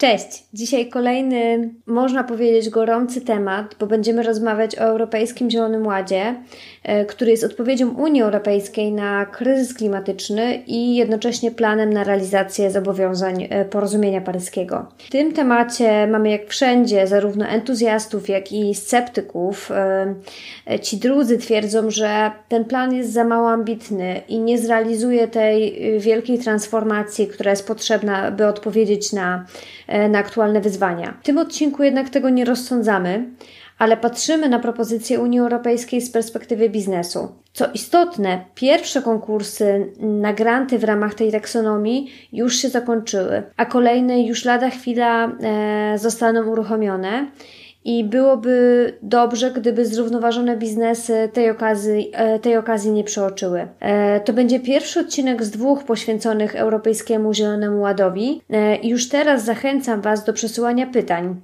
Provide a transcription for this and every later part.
Cześć! Dzisiaj kolejny, można powiedzieć, gorący temat, bo będziemy rozmawiać o Europejskim Zielonym Ładzie, e, który jest odpowiedzią Unii Europejskiej na kryzys klimatyczny i jednocześnie planem na realizację zobowiązań e, porozumienia paryskiego. W tym temacie mamy jak wszędzie zarówno entuzjastów, jak i sceptyków. E, ci drudzy twierdzą, że ten plan jest za mało ambitny i nie zrealizuje tej wielkiej transformacji, która jest potrzebna, by odpowiedzieć na na aktualne wyzwania. W tym odcinku jednak tego nie rozsądzamy, ale patrzymy na propozycje Unii Europejskiej z perspektywy biznesu. Co istotne, pierwsze konkursy na granty w ramach tej taksonomii już się zakończyły, a kolejne już lada chwila e, zostaną uruchomione i byłoby dobrze, gdyby zrównoważone biznesy tej okazji, e, tej okazji nie przeoczyły. E, to będzie pierwszy odcinek z dwóch poświęconych Europejskiemu Zielonemu Ładowi e, już teraz zachęcam Was do przesyłania pytań,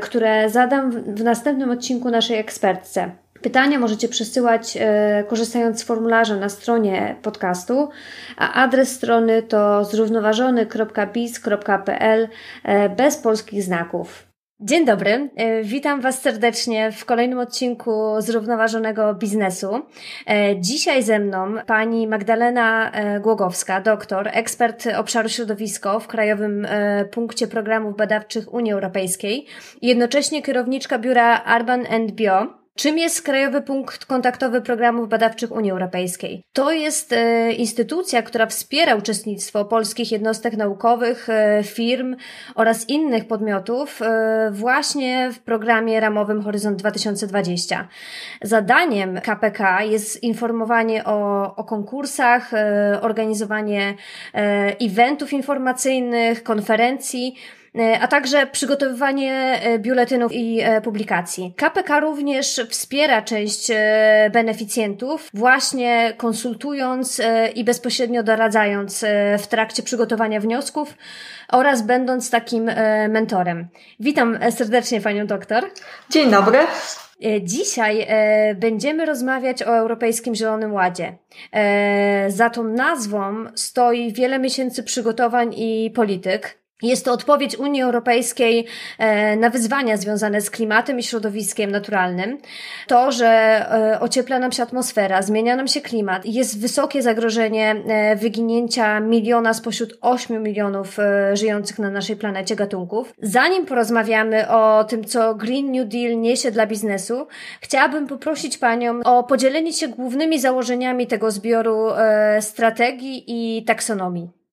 które zadam w następnym odcinku naszej ekspertce. Pytania możecie przesyłać e, korzystając z formularza na stronie podcastu, a adres strony to zrównoważony.biz.pl e, bez polskich znaków. Dzień dobry, e, witam Was serdecznie w kolejnym odcinku Zrównoważonego Biznesu. E, dzisiaj ze mną pani Magdalena e, Głogowska, doktor, ekspert obszaru środowisko w Krajowym Punkcie Programów Badawczych Unii Europejskiej jednocześnie kierowniczka biura Urban and Bio Czym jest Krajowy Punkt Kontaktowy Programów Badawczych Unii Europejskiej? To jest e, instytucja, która wspiera uczestnictwo polskich jednostek naukowych, e, firm oraz innych podmiotów e, właśnie w programie ramowym Horyzont 2020. Zadaniem KPK jest informowanie o, o konkursach, organizowanie eventów informacyjnych, konferencji, E, a także przygotowywanie e, biuletynów i e, publikacji. KPK również wspiera część beneficjentów, właśnie konsultując i bezpośrednio doradzając w trakcie przygotowania wniosków oraz będąc takim mentorem. Witam serdecznie Panią doktor. Dzień dobry. Dzisiaj będziemy rozmawiać o Europejskim Zielonym Ładzie. za tą nazwą stoi wiele miesięcy przygotowań i polityk. Jest to odpowiedź Unii Europejskiej e, na wyzwania związane z klimatem i środowiskiem naturalnym. To, że e, ociepla nam się atmosfera, zmienia nam się klimat, jest wysokie zagrożenie e, wyginięcia miliona spośród 8 milionów żyjących na naszej planecie gatunków. Zanim porozmawiamy o tym, co Green New Deal niesie dla biznesu, chciałabym poprosić Panią o podzielenie się głównymi założeniami tego zbioru strategii i taksonomii.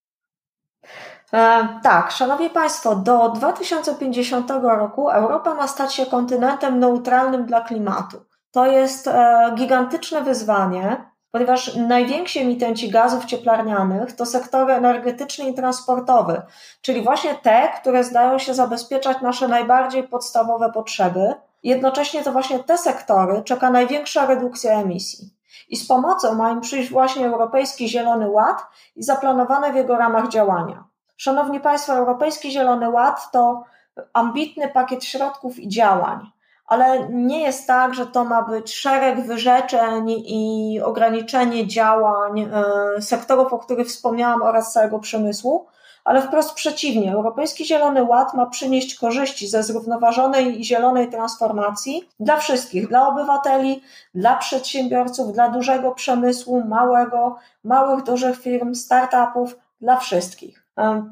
E, tak, Szanowni Państwo, do 2050 roku Europa ma stać się kontynentem neutralnym dla klimatu. To jest e, gigantyczne wyzwanie, ponieważ najwięksi emitenci gazów cieplarnianych to sektory energetyczny i transportowy, czyli właśnie te, które zdają się zabezpieczać nasze najbardziej podstawowe potrzeby. Jednocześnie to właśnie te sektory czeka największa redukcja emisji. I z pomocą ma im przyjść właśnie Europejski Zielony Ład i zaplanowane w jego ramach działania. Szanowni Państwo, Europejski Zielony Ład to ambitny pakiet środków i działań, ale nie jest tak, że to ma być szereg wyrzeczeń i ograniczenie działań e, sektorów, o których wspomniałam, oraz całego przemysłu, ale wprost przeciwnie. Europejski Zielony Ład ma przynieść korzyści ze zrównoważonej i zielonej transformacji dla wszystkich, dla obywateli, dla przedsiębiorców, dla dużego przemysłu, małego, małych, dużych firm, startupów, dla wszystkich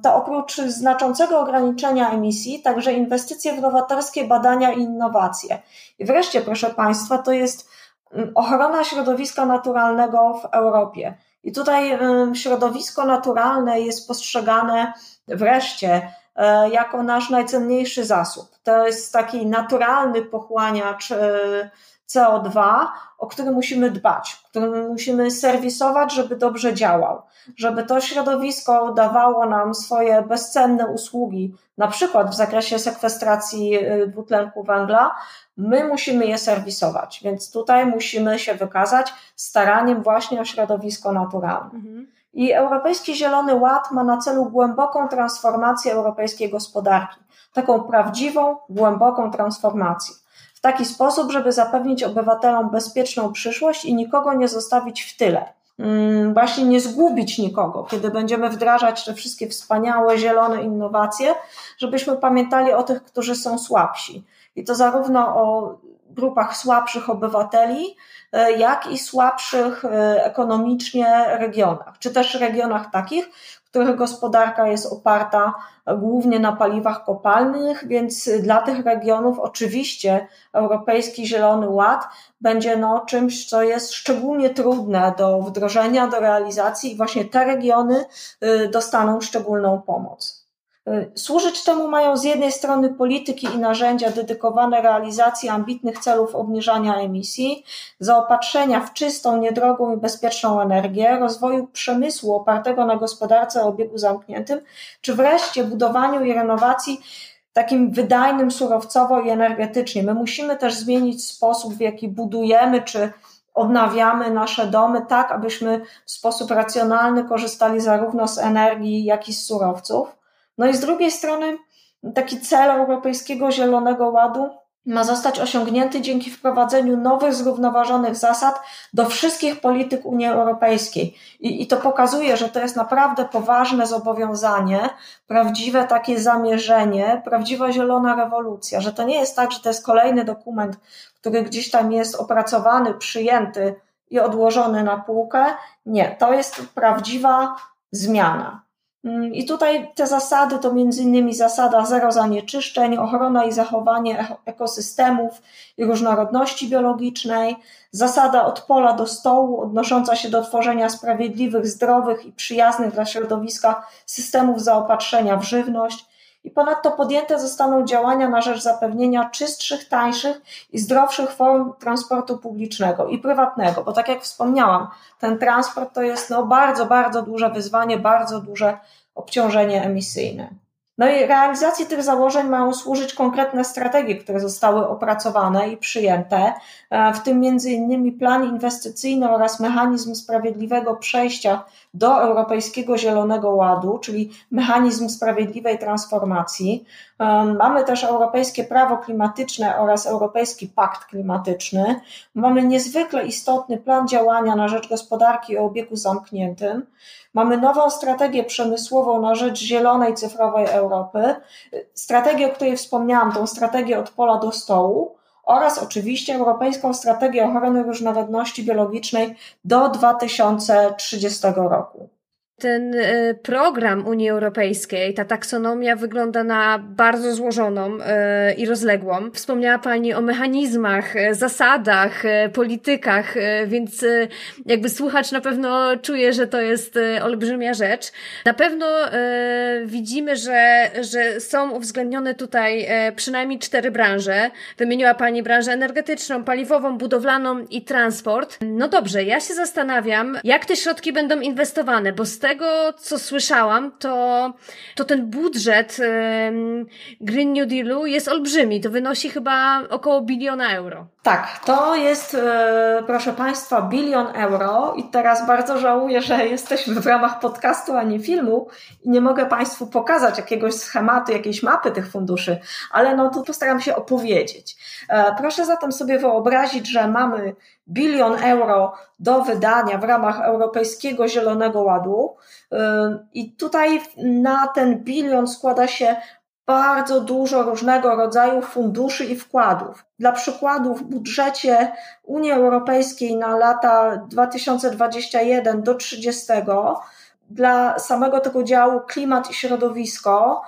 to oprócz znaczącego ograniczenia emisji, także inwestycje w nowatorskie badania i innowacje. I wreszcie, proszę Państwa, to jest mm, ochrona środowiska naturalnego w Europie. I tutaj środowisko naturalne jest postrzegane wreszcie e, jako nasz najcenniejszy zasób. To jest taki naturalny pochłaniacz e, CO2, o który musimy dbać, który musimy serwisować, żeby dobrze działał, żeby to środowisko dawało nam swoje bezcenne usługi, na przykład w zakresie sekwestracji y, dwutlenku węgla, my musimy je serwisować, więc tutaj musimy się wykazać staraniem właśnie o środowisko naturalne. Mhm. I Europejski Zielony Ład ma na celu głęboką transformację europejskiej gospodarki, taką prawdziwą, głęboką transformację w taki sposób, żeby zapewnić obywatelom bezpieczną przyszłość i nikogo nie zostawić w tyle. Mm, właśnie nie zgubić nikogo, kiedy będziemy wdrażać te wszystkie wspaniałe, zielone innowacje, żebyśmy pamiętali o tych, którzy są słabsi. I to zarówno o grupach słabszych obywateli, e, jak i słabszych e, ekonomicznie regionach, czy też regionach takich, których gospodarka jest oparta głównie na paliwach kopalnych, więc dla tych regionów oczywiście Europejski Zielony Ład będzie no czymś, co jest szczególnie trudne do wdrożenia, do realizacji i właśnie te regiony y, dostaną szczególną pomoc. Y, służyć temu mają z jednej strony polityki i narzędzia dedykowane realizacji ambitnych celów obniżania emisji, zaopatrzenia w czystą, niedrogą i bezpieczną energię, rozwoju przemysłu opartego na gospodarce o obiegu zamkniętym, czy wreszcie budowaniu i renowacji takim wydajnym surowcowo i energetycznie. My musimy też zmienić sposób, w jaki budujemy czy odnawiamy nasze domy, tak abyśmy w sposób racjonalny korzystali zarówno z energii, jak i z surowców. No i z drugiej strony taki cel Europejskiego Zielonego Ładu ma zostać osiągnięty dzięki wprowadzeniu nowych, zrównoważonych zasad do wszystkich polityk Unii Europejskiej. I, I, to pokazuje, że to jest naprawdę poważne zobowiązanie, prawdziwe takie zamierzenie, prawdziwa zielona rewolucja, że to nie jest tak, że to jest kolejny dokument, który gdzieś tam jest opracowany, przyjęty i odłożony na półkę. Nie, to jest prawdziwa zmiana. Mm, I tutaj te zasady to innymi zasada zero zanieczyszczeń, ochrona i zachowanie ekosystemów i różnorodności biologicznej, zasada od pola do stołu odnosząca się do tworzenia sprawiedliwych, zdrowych i przyjaznych dla środowiska systemów zaopatrzenia w żywność. I ponadto podjęte zostaną działania na rzecz zapewnienia czystszych, tańszych i zdrowszych form transportu publicznego i prywatnego, bo tak jak wspomniałam, ten transport to jest no bardzo, bardzo duże wyzwanie, bardzo duże obciążenie emisyjne. No i realizacji tych założeń mają służyć konkretne strategie, które zostały opracowane i przyjęte, e, w tym między innymi plan inwestycyjny oraz mechanizm sprawiedliwego przejścia do Europejskiego Zielonego Ładu, czyli mechanizm sprawiedliwej transformacji. Mamy też Europejskie Prawo Klimatyczne oraz Europejski Pakt Klimatyczny. Mamy niezwykle istotny plan działania na rzecz gospodarki o obiegu zamkniętym. Mamy nową strategię przemysłową na rzecz zielonej, cyfrowej Europy, strategię, o której wspomniałam, tą strategię od pola do stołu oraz oczywiście Europejską Strategię Ochrony Różnorodności Biologicznej do 2030 roku ten e, program Unii Europejskiej, ta taksonomia wygląda na bardzo złożoną e, i rozległą. Wspomniała Pani o mechanizmach, e, zasadach, politykach, więc jakby słuchacz na pewno czuje, że to jest olbrzymia rzecz. Na pewno widzimy, że, że są uwzględnione tutaj przynajmniej cztery branże. Wymieniła Pani branżę energetyczną, paliwową, budowlaną i transport. No dobrze, ja się zastanawiam, jak te środki będą inwestowane, bo z tego, co słyszałam, to, to ten budżet Green New Dealu jest olbrzymi. To wynosi chyba około biliona euro. Tak, to jest, e, proszę Państwa, bilion euro i teraz bardzo żałuję, że jesteśmy w ramach podcastu, a nie filmu i nie mogę Państwu pokazać jakiegoś schematu, jakiejś mapy tych funduszy, ale no to postaram się opowiedzieć. E, proszę zatem sobie wyobrazić, że mamy bilion euro do wydania w ramach Europejskiego Zielonego Ładu i tutaj na ten bilion składa się bardzo dużo różnego rodzaju funduszy i wkładów. Dla przykładu w budżecie Unii Europejskiej na lata 2021 do 30 dla samego tego działu klimat i środowisko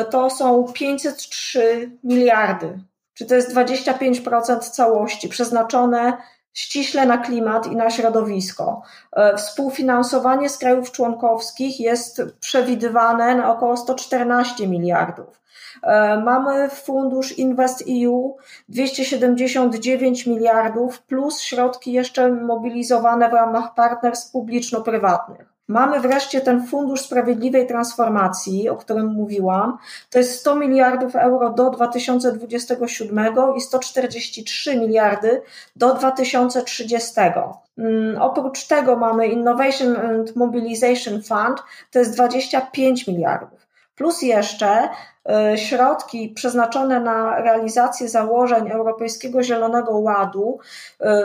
y, to są 503 miliardy, czy to jest 25% całości przeznaczone ściśle na klimat i na środowisko. E, współfinansowanie z krajów członkowskich jest przewidywane na około 114 miliardów. E, mamy fundusz Invest EU 279 miliardów plus środki jeszcze mobilizowane w ramach partnerstw publiczno-prywatnych. Mamy wreszcie ten Fundusz Sprawiedliwej Transformacji, o którym mówiłam. To jest 100 miliardów euro do 2027 i 143 miliardy do 2030. Um, oprócz tego mamy Innovation and Mobilization Fund, to jest 25 miliardów. Plus jeszcze y, środki przeznaczone na realizację założeń Europejskiego Zielonego Ładu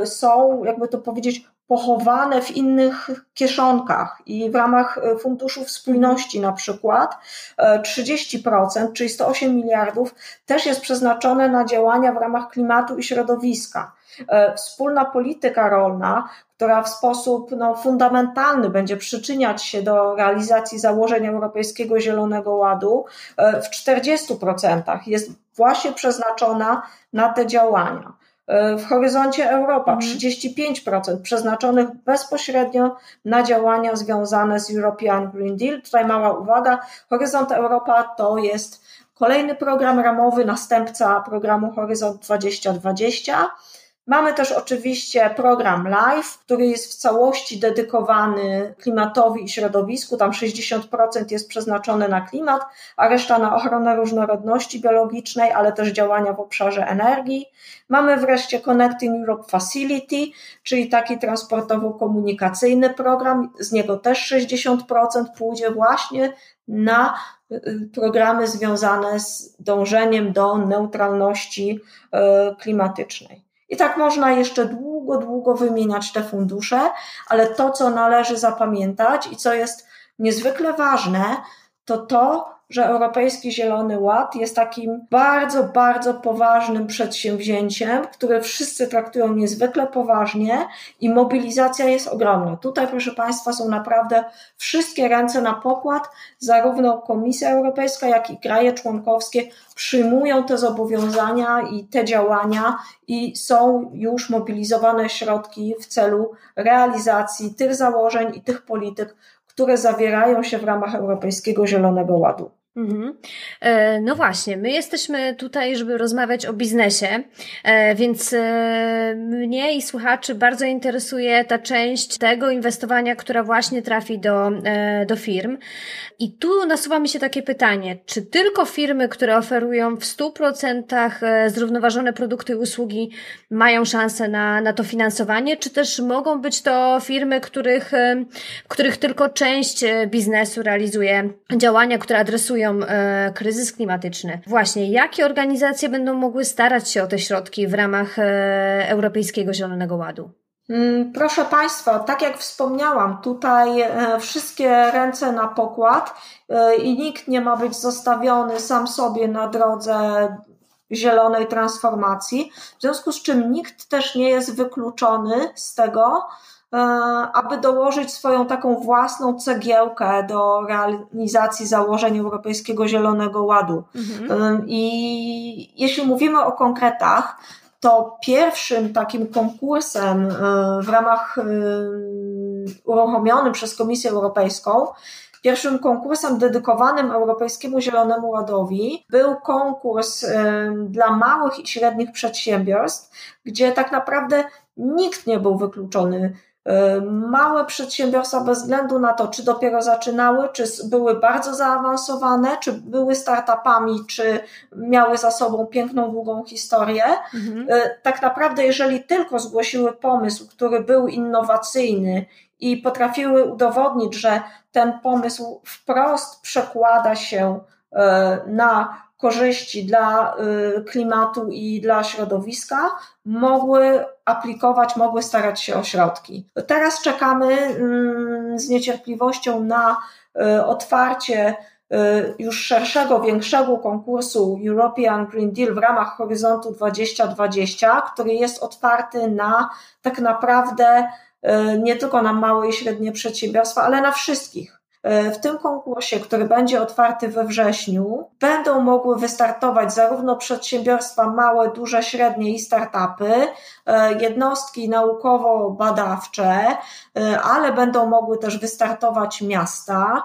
y, są, jakby to powiedzieć, pochowane w innych kieszonkach i w ramach e, Funduszu Spójności na przykład 30%, e, czyli 108 miliardów, też jest przeznaczone na działania w ramach klimatu i środowiska. E, wspólna polityka rolna, która w sposób no, fundamentalny będzie przyczyniać się do realizacji założeń Europejskiego Zielonego Ładu, w 40% jest właśnie przeznaczona na te działania. E, w horyzoncie Europa 35% mhm. przeznaczonych bezpośrednio na działania związane z European Green Deal. Tutaj mała uwaga, Horyzont Europa to jest kolejny program ramowy, następca programu Horyzont 2020 Mamy też oczywiście program LIFE, który jest w całości dedykowany klimatowi i środowisku. Tam 60% jest przeznaczone na klimat, a reszta na ochronę różnorodności biologicznej, ale też działania w obszarze energii. Mamy wreszcie Connecting Europe Facility, czyli taki transportowo-komunikacyjny program. Z niego też 60% pójdzie właśnie na y, programy związane z dążeniem do neutralności y, klimatycznej. I tak można jeszcze długo, długo wymieniać te fundusze, ale to, co należy zapamiętać i co jest niezwykle ważne, to to, że Europejski Zielony Ład jest takim bardzo, bardzo poważnym przedsięwzięciem, które wszyscy traktują niezwykle poważnie i mobilizacja jest ogromna. Tutaj, proszę Państwa, są naprawdę wszystkie ręce na pokład, zarówno Komisja Europejska, jak i kraje członkowskie przyjmują te zobowiązania i te działania i są już mobilizowane środki w celu realizacji tych założeń i tych polityk, które zawierają się w ramach Europejskiego Zielonego Ładu. Mhm. E, no właśnie, my jesteśmy tutaj, żeby rozmawiać o biznesie, e, więc e, mnie i słuchaczy bardzo interesuje ta część tego inwestowania, która właśnie trafi do, do firm. I tu nasuwa mi się takie pytanie, czy tylko firmy, które oferują w 100% zrównoważone produkty i usługi mają szansę na, na to finansowanie, czy też mogą być to firmy, których, których tylko część biznesu realizuje działania, które adresują e, kryzys klimatyczny. Właśnie, jakie organizacje będą mogły starać się o te środki w ramach e, Europejskiego Zielonego Ładu? Mm, proszę Państwa, tak jak wspomniałam, tutaj e, wszystkie ręce na pokład e, i nikt nie ma być zostawiony sam sobie na drodze zielonej transformacji, w związku z czym nikt też nie jest wykluczony z tego, aby dołożyć swoją taką własną cegiełkę do realizacji założeń Europejskiego Zielonego Ładu. Mhm. E, I jeśli mówimy o konkretach, to pierwszym takim konkursem e, w ramach uruchomionym przez Komisję Europejską Pierwszym konkursem dedykowanym Europejskiemu Zielonemu Ładowi był konkurs dla małych i średnich przedsiębiorstw, gdzie tak naprawdę nikt nie był wykluczony E, małe przedsiębiorstwa, bez względu na to, czy dopiero zaczynały, czy były bardzo zaawansowane, czy były startupami, czy miały za sobą piękną, długą historię, mhm. E, tak naprawdę, jeżeli tylko zgłosiły pomysł, który był innowacyjny i potrafiły udowodnić, że ten pomysł wprost przekłada się e, na korzyści dla y, klimatu i dla środowiska, mogły aplikować, mogły starać się o środki. Teraz czekamy mm, z niecierpliwością na y, otwarcie y, już szerszego, większego konkursu European Green Deal w ramach Horyzontu 2020, który jest otwarty na tak naprawdę nie tylko na małe i średnie przedsiębiorstwa, ale na wszystkich w tym konkursie, który będzie otwarty we wrześniu, będą mogły wystartować zarówno przedsiębiorstwa małe, duże, średnie i startupy, jednostki naukowo-badawcze, ale będą mogły też wystartować miasta,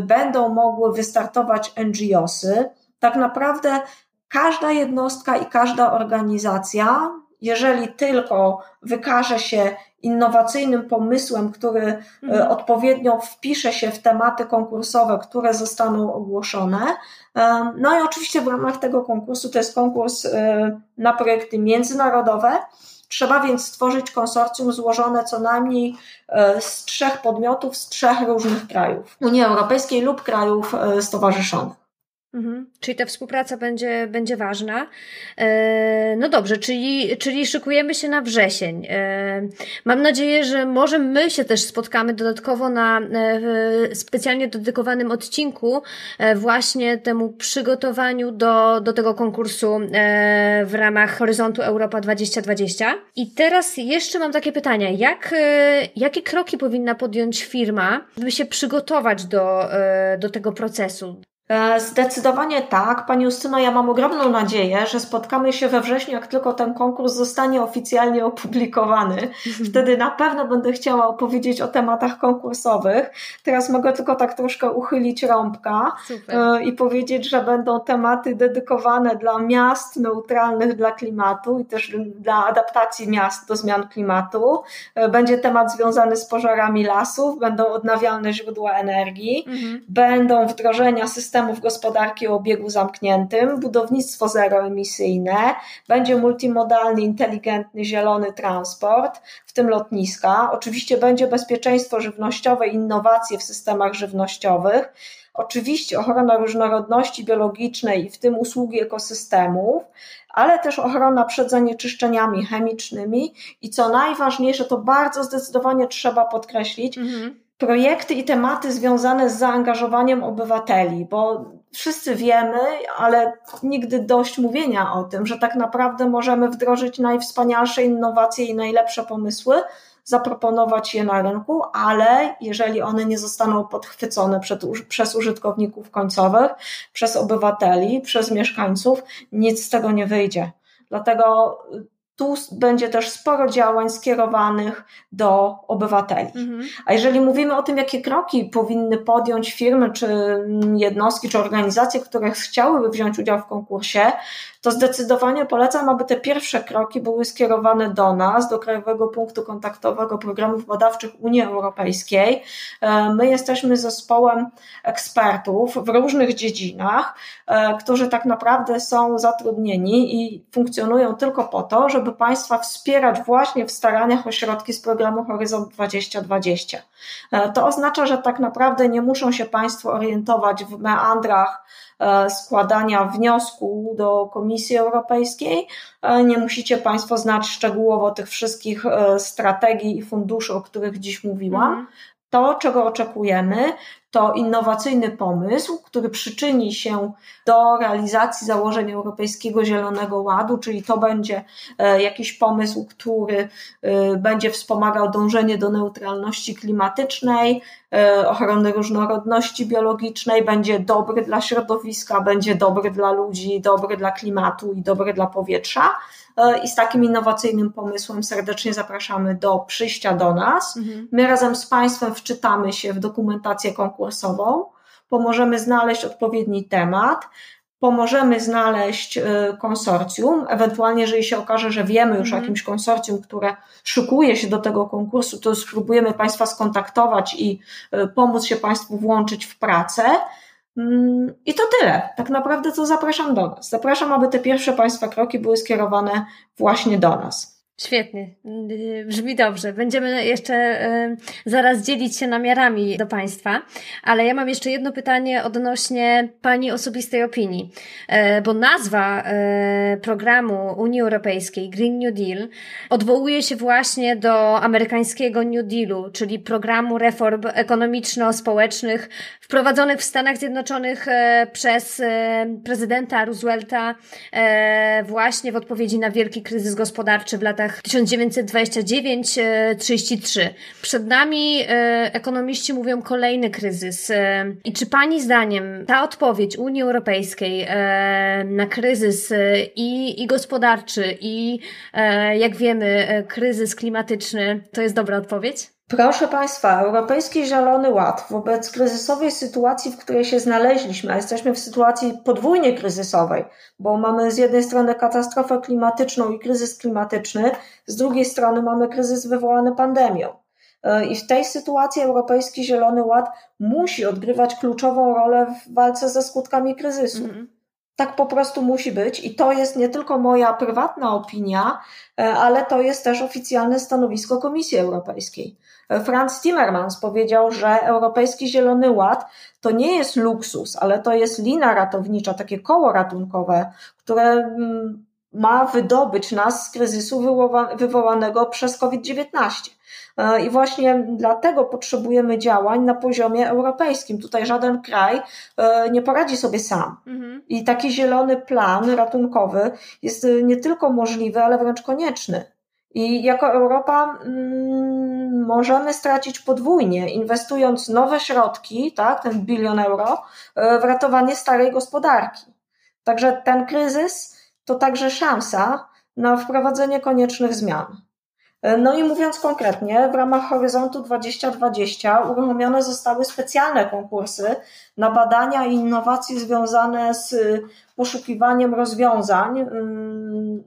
będą mogły wystartować NGOsy. Tak naprawdę każda jednostka i każda organizacja, jeżeli tylko wykaże się innowacyjnym pomysłem, który e, mhm. odpowiednio wpisze się w tematy konkursowe, które zostaną ogłoszone. E, no i oczywiście w ramach tego konkursu to jest konkurs e, na projekty międzynarodowe. Trzeba więc stworzyć konsorcjum złożone co najmniej z trzech podmiotów z trzech różnych krajów Unii Europejskiej lub krajów stowarzyszonych. Mhm. Czyli ta współpraca będzie, będzie ważna. E, no dobrze, czyli, czyli szykujemy się na wrzesień. E, mam nadzieję, że może my się też spotkamy dodatkowo na e, specjalnie dedykowanym odcinku e, właśnie temu przygotowaniu do, do tego konkursu e, w ramach Horyzontu Europa 2020. I teraz jeszcze mam takie pytania. Jak, e, jakie kroki powinna podjąć firma, by się przygotować do, do tego procesu? E, zdecydowanie tak. Pani Justyno, ja mam ogromną nadzieję, że spotkamy się we wrześniu, jak tylko ten konkurs zostanie oficjalnie opublikowany. Mhm. Wtedy na pewno będę chciała opowiedzieć o tematach konkursowych. Teraz mogę tylko tak troszkę uchylić rąbka Super. E, i powiedzieć, że będą tematy dedykowane dla miast neutralnych dla klimatu i też dla adaptacji miast do zmian klimatu. E, będzie temat związany z pożarami lasów, będą odnawialne źródła energii, mhm. będą wdrożenia systemów systemów gospodarki o obiegu zamkniętym, budownictwo zeroemisyjne, będzie multimodalny, inteligentny, zielony transport, w tym lotniska. Oczywiście będzie bezpieczeństwo żywnościowe, innowacje w systemach żywnościowych. Oczywiście ochrona różnorodności biologicznej, w tym usługi ekosystemów, ale też ochrona przed zanieczyszczeniami chemicznymi i co najważniejsze, to bardzo zdecydowanie trzeba podkreślić, mhm projekty i tematy związane z zaangażowaniem obywateli, bo wszyscy wiemy, ale nigdy dość mówienia o tym, że tak naprawdę możemy wdrożyć najwspanialsze innowacje i najlepsze pomysły, zaproponować je na rynku, ale jeżeli one nie zostaną podchwycone przed, przez użytkowników końcowych, przez obywateli, przez mieszkańców, nic z tego nie wyjdzie. Dlatego tu będzie też sporo działań skierowanych do obywateli. Mhm. A jeżeli mówimy o tym, jakie kroki powinny podjąć firmy, czy jednostki, czy organizacje, które chciałyby wziąć udział w konkursie, to zdecydowanie polecam, aby te pierwsze kroki były skierowane do nas, do Krajowego Punktu Kontaktowego Programów Badawczych Unii Europejskiej. E, my jesteśmy zespołem ekspertów w różnych dziedzinach, e, którzy tak naprawdę są zatrudnieni i funkcjonują tylko po to, żeby państwa wspierać właśnie w staraniach o środki z programu Horyzont 2020. E, to oznacza, że tak naprawdę nie muszą się państwo orientować w meandrach E, składania wniosku do Komisji Europejskiej. E, nie musicie Państwo znać szczegółowo tych wszystkich strategii i funduszy, o których dziś mówiłam. To, czego oczekujemy, to innowacyjny pomysł, który przyczyni się do realizacji założeń Europejskiego Zielonego Ładu, czyli to będzie jakiś pomysł, który będzie wspomagał dążenie do neutralności klimatycznej, E, ochrony różnorodności biologicznej, będzie dobry dla środowiska, będzie dobry dla ludzi, dobry dla klimatu i dobry dla powietrza. E, I z takim innowacyjnym pomysłem serdecznie zapraszamy do przyjścia do nas. Mhm. My razem z Państwem wczytamy się w dokumentację konkursową, pomożemy znaleźć odpowiedni temat, pomożemy znaleźć y, konsorcjum. Ewentualnie, jeżeli się okaże, że wiemy już o mhm. jakimś konsorcjum, które szykuje się do tego konkursu, to spróbujemy Państwa skontaktować i y, pomóc się Państwu włączyć w pracę. Mm, I to tyle. Tak naprawdę to zapraszam do nas. Zapraszam, aby te pierwsze Państwa kroki były skierowane właśnie do nas. Świetnie, brzmi dobrze. Będziemy jeszcze zaraz dzielić się namiarami do Państwa, ale ja mam jeszcze jedno pytanie odnośnie Pani osobistej opinii, e, bo nazwa programu Unii Europejskiej Green New Deal odwołuje się właśnie do amerykańskiego New Dealu, czyli programu reform ekonomiczno-społecznych wprowadzonych w Stanach Zjednoczonych przez prezydenta Roosevelta właśnie w odpowiedzi na wielki kryzys gospodarczy w latach latach 1929-33. Przed nami ekonomiści mówią kolejny kryzys. I czy Pani zdaniem ta odpowiedź Unii Europejskiej na kryzys i, i gospodarczy, i jak wiemy, kryzys klimatyczny, to jest dobra odpowiedź? Proszę Państwa, Europejski Zielony Ład wobec kryzysowej sytuacji, w której się znaleźliśmy, a jesteśmy w sytuacji podwójnie kryzysowej, bo mamy z jednej strony katastrofę klimatyczną i kryzys klimatyczny, z drugiej strony mamy kryzys wywołany pandemią. E, I w tej sytuacji Europejski Zielony Ład musi odgrywać kluczową rolę w walce ze skutkami kryzysu. Mm -hmm. Tak po prostu musi być i to jest nie tylko moja prywatna opinia, e, ale to jest też oficjalne stanowisko Komisji Europejskiej. Franz Timmermans powiedział, że Europejski Zielony Ład to nie jest luksus, ale to jest lina ratownicza, takie koło ratunkowe, które mm, ma wydobyć nas z kryzysu wywołanego przez COVID-19. E, I właśnie dlatego potrzebujemy działań na poziomie europejskim. Tutaj żaden kraj e, nie poradzi sobie sam. Mhm. I taki zielony plan ratunkowy jest nie tylko możliwy, ale wręcz konieczny. I jako Europa mm, możemy stracić podwójnie, inwestując nowe środki, tak, ten bilion euro, e, w ratowanie starej gospodarki. Także ten kryzys to także szansa na wprowadzenie koniecznych zmian. E, no i mówiąc konkretnie, w ramach Horyzontu 2020 uruchomione zostały specjalne konkursy na badania i innowacje związane z poszukiwaniem rozwiązań mm,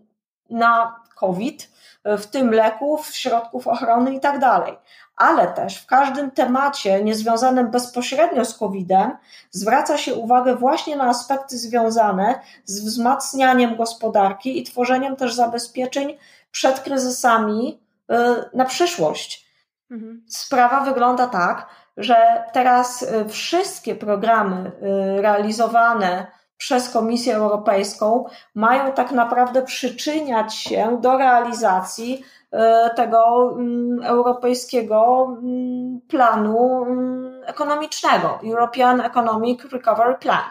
na COVID w tym leków, środków ochrony i tak dalej. Ale też w każdym temacie niezwiązanym bezpośrednio z COVID-em zwraca się uwagę właśnie na aspekty związane z wzmacnianiem gospodarki i tworzeniem też zabezpieczeń przed kryzysami y, na przyszłość. Mhm. Sprawa wygląda tak, że teraz y, wszystkie programy y, realizowane przez Komisję Europejską mają tak naprawdę przyczyniać się do realizacji e, tego mm, europejskiego mm, planu mm, ekonomicznego, European Economic Recovery Plan.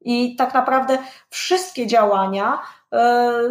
I tak naprawdę wszystkie działania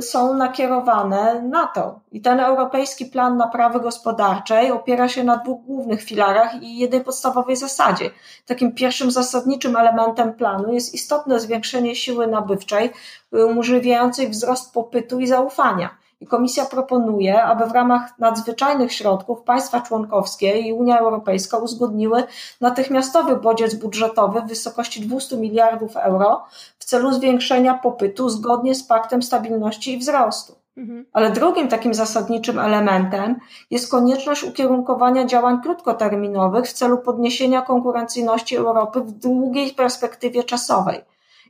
są nakierowane na to. I ten Europejski Plan Naprawy Gospodarczej opiera się na dwóch głównych filarach i jednej podstawowej zasadzie. Takim pierwszym zasadniczym elementem planu jest istotne zwiększenie siły nabywczej, umożliwiającej wzrost popytu i zaufania. I Komisja proponuje, aby w ramach nadzwyczajnych środków państwa członkowskie i Unia Europejska uzgodniły natychmiastowy bodziec budżetowy w wysokości 200 miliardów euro w celu zwiększenia popytu zgodnie z Paktem Stabilności i Wzrostu. Mhm. Ale drugim takim zasadniczym elementem jest konieczność ukierunkowania działań krótkoterminowych w celu podniesienia konkurencyjności Europy w długiej perspektywie czasowej.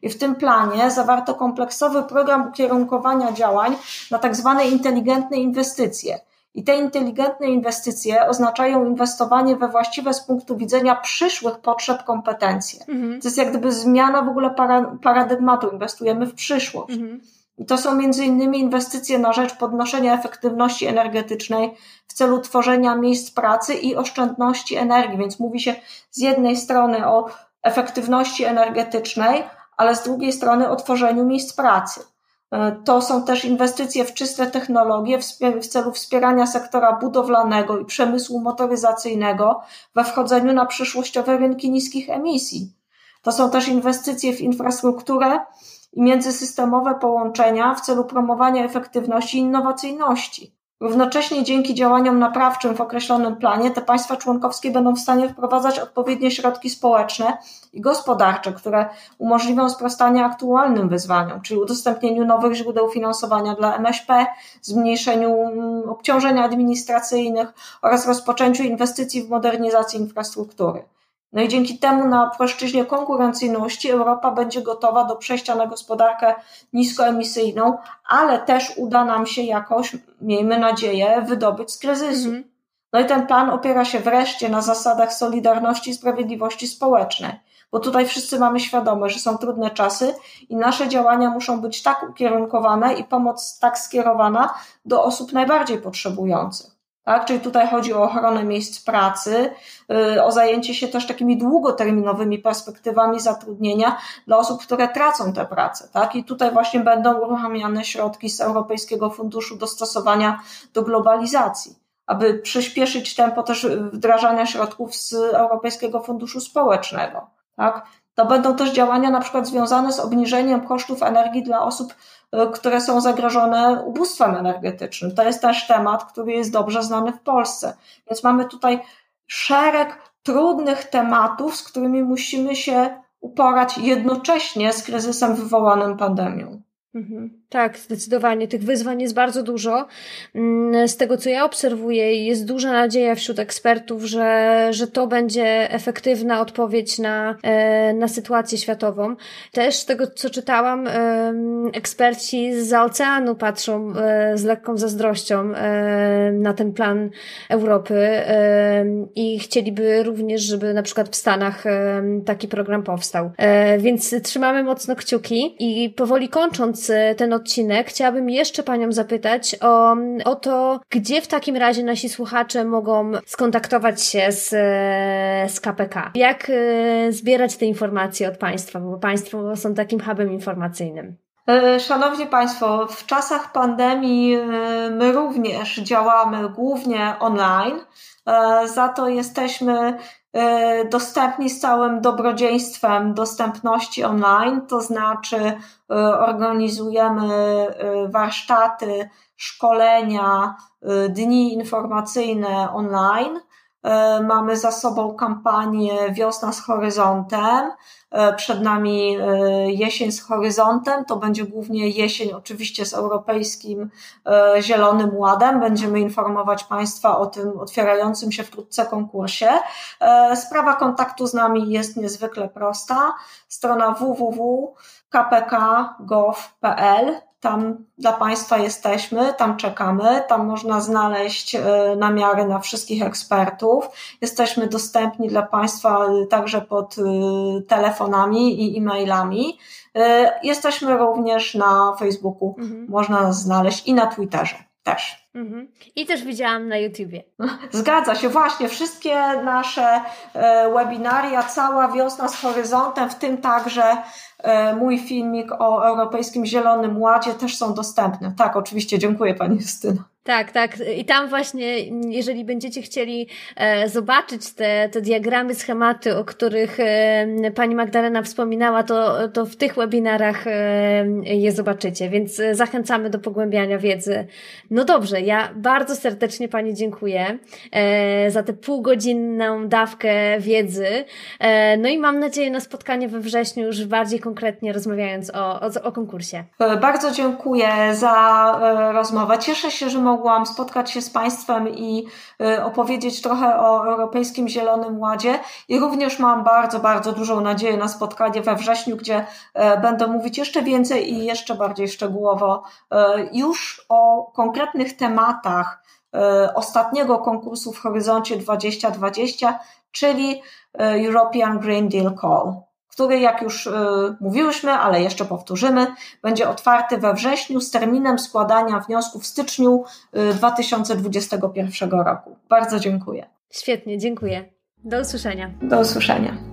I w tym planie zawarto kompleksowy program ukierunkowania działań na tak zwane inteligentne inwestycje. I te inteligentne inwestycje oznaczają inwestowanie we właściwe z punktu widzenia przyszłych potrzeb kompetencje. Mhm. To jest jak gdyby zmiana w ogóle paradygmatu. Inwestujemy w przyszłość. Mhm. I to są między innymi inwestycje na rzecz podnoszenia efektywności energetycznej w celu tworzenia miejsc pracy i oszczędności energii. Więc mówi się z jednej strony o efektywności energetycznej, ale z drugiej strony o tworzeniu miejsc pracy. E, to są też inwestycje w czyste technologie w celu wspierania sektora budowlanego i przemysłu motoryzacyjnego we wchodzeniu na przyszłościowe rynki niskich emisji. To są też inwestycje w infrastrukturę i międzysystemowe połączenia w celu promowania efektywności i innowacyjności. Równocześnie dzięki działaniom naprawczym w określonym planie te państwa członkowskie będą w stanie wprowadzać odpowiednie środki społeczne i gospodarcze, które umożliwią sprostanie aktualnym wyzwaniom, czyli udostępnieniu nowych źródeł finansowania dla MŚP, zmniejszeniu mm, obciążeń administracyjnych oraz rozpoczęciu inwestycji w modernizację infrastruktury. No i dzięki temu na płaszczyźnie konkurencyjności Europa będzie gotowa do przejścia na gospodarkę niskoemisyjną, ale też uda nam się jakoś, miejmy nadzieję, wydobyć z kryzysu. Mhm. No i ten plan opiera się wreszcie na zasadach solidarności i sprawiedliwości społecznej, bo tutaj wszyscy mamy świadomość, że są trudne czasy i nasze działania muszą być tak ukierunkowane i pomoc tak skierowana do osób najbardziej potrzebujących. Tak? Czyli tutaj chodzi o ochronę miejsc pracy, y, o zajęcie się też takimi długoterminowymi perspektywami zatrudnienia dla osób, które tracą tę pracę. Tak? I tutaj właśnie będą uruchamiane środki z Europejskiego Funduszu Dostosowania do Globalizacji aby przyspieszyć tempo też wdrażania środków z Europejskiego Funduszu Społecznego. Tak? To będą też działania na przykład związane z obniżeniem kosztów energii dla osób, które są zagrożone ubóstwem energetycznym. To jest też temat, który jest dobrze znany w Polsce. Więc mamy tutaj szereg trudnych tematów, z którymi musimy się uporać jednocześnie z kryzysem wywołanym pandemią. Mhm. Tak, zdecydowanie. Tych wyzwań jest bardzo dużo. Mm, z tego, co ja obserwuję, jest duża nadzieja wśród ekspertów, że, że to będzie efektywna odpowiedź na, e, na sytuację światową. Też z tego, co czytałam, eksperci z oceanu patrzą e, z lekką zazdrością e, na ten plan Europy i chcieliby również, żeby na przykład w Stanach taki program powstał. Więc trzymamy mocno kciuki i powoli kończąc ten odcinek, chciałabym jeszcze Panią zapytać o, o to, gdzie w takim razie nasi słuchacze mogą skontaktować się z, z KPK. Jak e, zbierać te informacje od Państwa, bo Państwo są takim hubem informacyjnym. E, szanowni Państwo, w czasach pandemii e, my również działamy głównie online. Za to jesteśmy dostępni z całym dobrodziejstwem dostępności online, to znaczy Y, organizujemy y, warsztaty, szkolenia, dni informacyjne online. Mamy za sobą kampanię Wiosna z Horyzontem. Przed nami jesień z horyzontem. To będzie głównie jesień, oczywiście z Europejskim Zielonym Ładem. Będziemy informować Państwa o tym otwierającym się wkrótce konkursie. Sprawa kontaktu z nami jest niezwykle prosta. Strona www kpk.gov.pl. Tam dla Państwa jesteśmy, tam czekamy, tam można znaleźć e, namiary na wszystkich ekspertów. Jesteśmy dostępni dla Państwa także pod e, telefonami i e-mailami. E, jesteśmy również na Facebooku, mhm. można nas znaleźć i na Twitterze też. Mhm. I też widziałam na YouTubie. Zgadza się, właśnie. Wszystkie nasze webinaria, cała wiosna z horyzontem, w tym także E, mój filmik o Europejskim Zielonym Ładzie też są dostępne. Tak, oczywiście, dziękuję Pani Justyna. Tak, tak. I tam właśnie, jeżeli będziecie chcieli e, zobaczyć te, te diagramy, schematy, o których e, pani Magdalena wspominała, to, to w tych webinarach e, je zobaczycie, więc zachęcamy do pogłębiania wiedzy. No dobrze, ja bardzo serdecznie pani dziękuję za tę półgodzinną dawkę wiedzy. No i mam nadzieję na spotkanie we wrześniu już bardziej konkretnie rozmawiając o, o, o konkursie. Bardzo dziękuję za rozmowę. Cieszę się, że mogłam spotkać się z Państwem i y, opowiedzieć trochę o Europejskim Zielonym Ładzie. I również mam bardzo, bardzo dużą nadzieję na spotkanie we wrześniu, gdzie e, będę mówić jeszcze więcej i jeszcze bardziej szczegółowo e, już o konkretnych tematach e, ostatniego konkursu w Horyzoncie 2020, czyli European Green Deal Call który, jak już y, mówiłyśmy, ale jeszcze powtórzymy, będzie otwarty we wrześniu z terminem składania wniosków w styczniu 2021 y, roku. Bardzo dziękuję. Świetnie, dziękuję. Do usłyszenia. Do usłyszenia.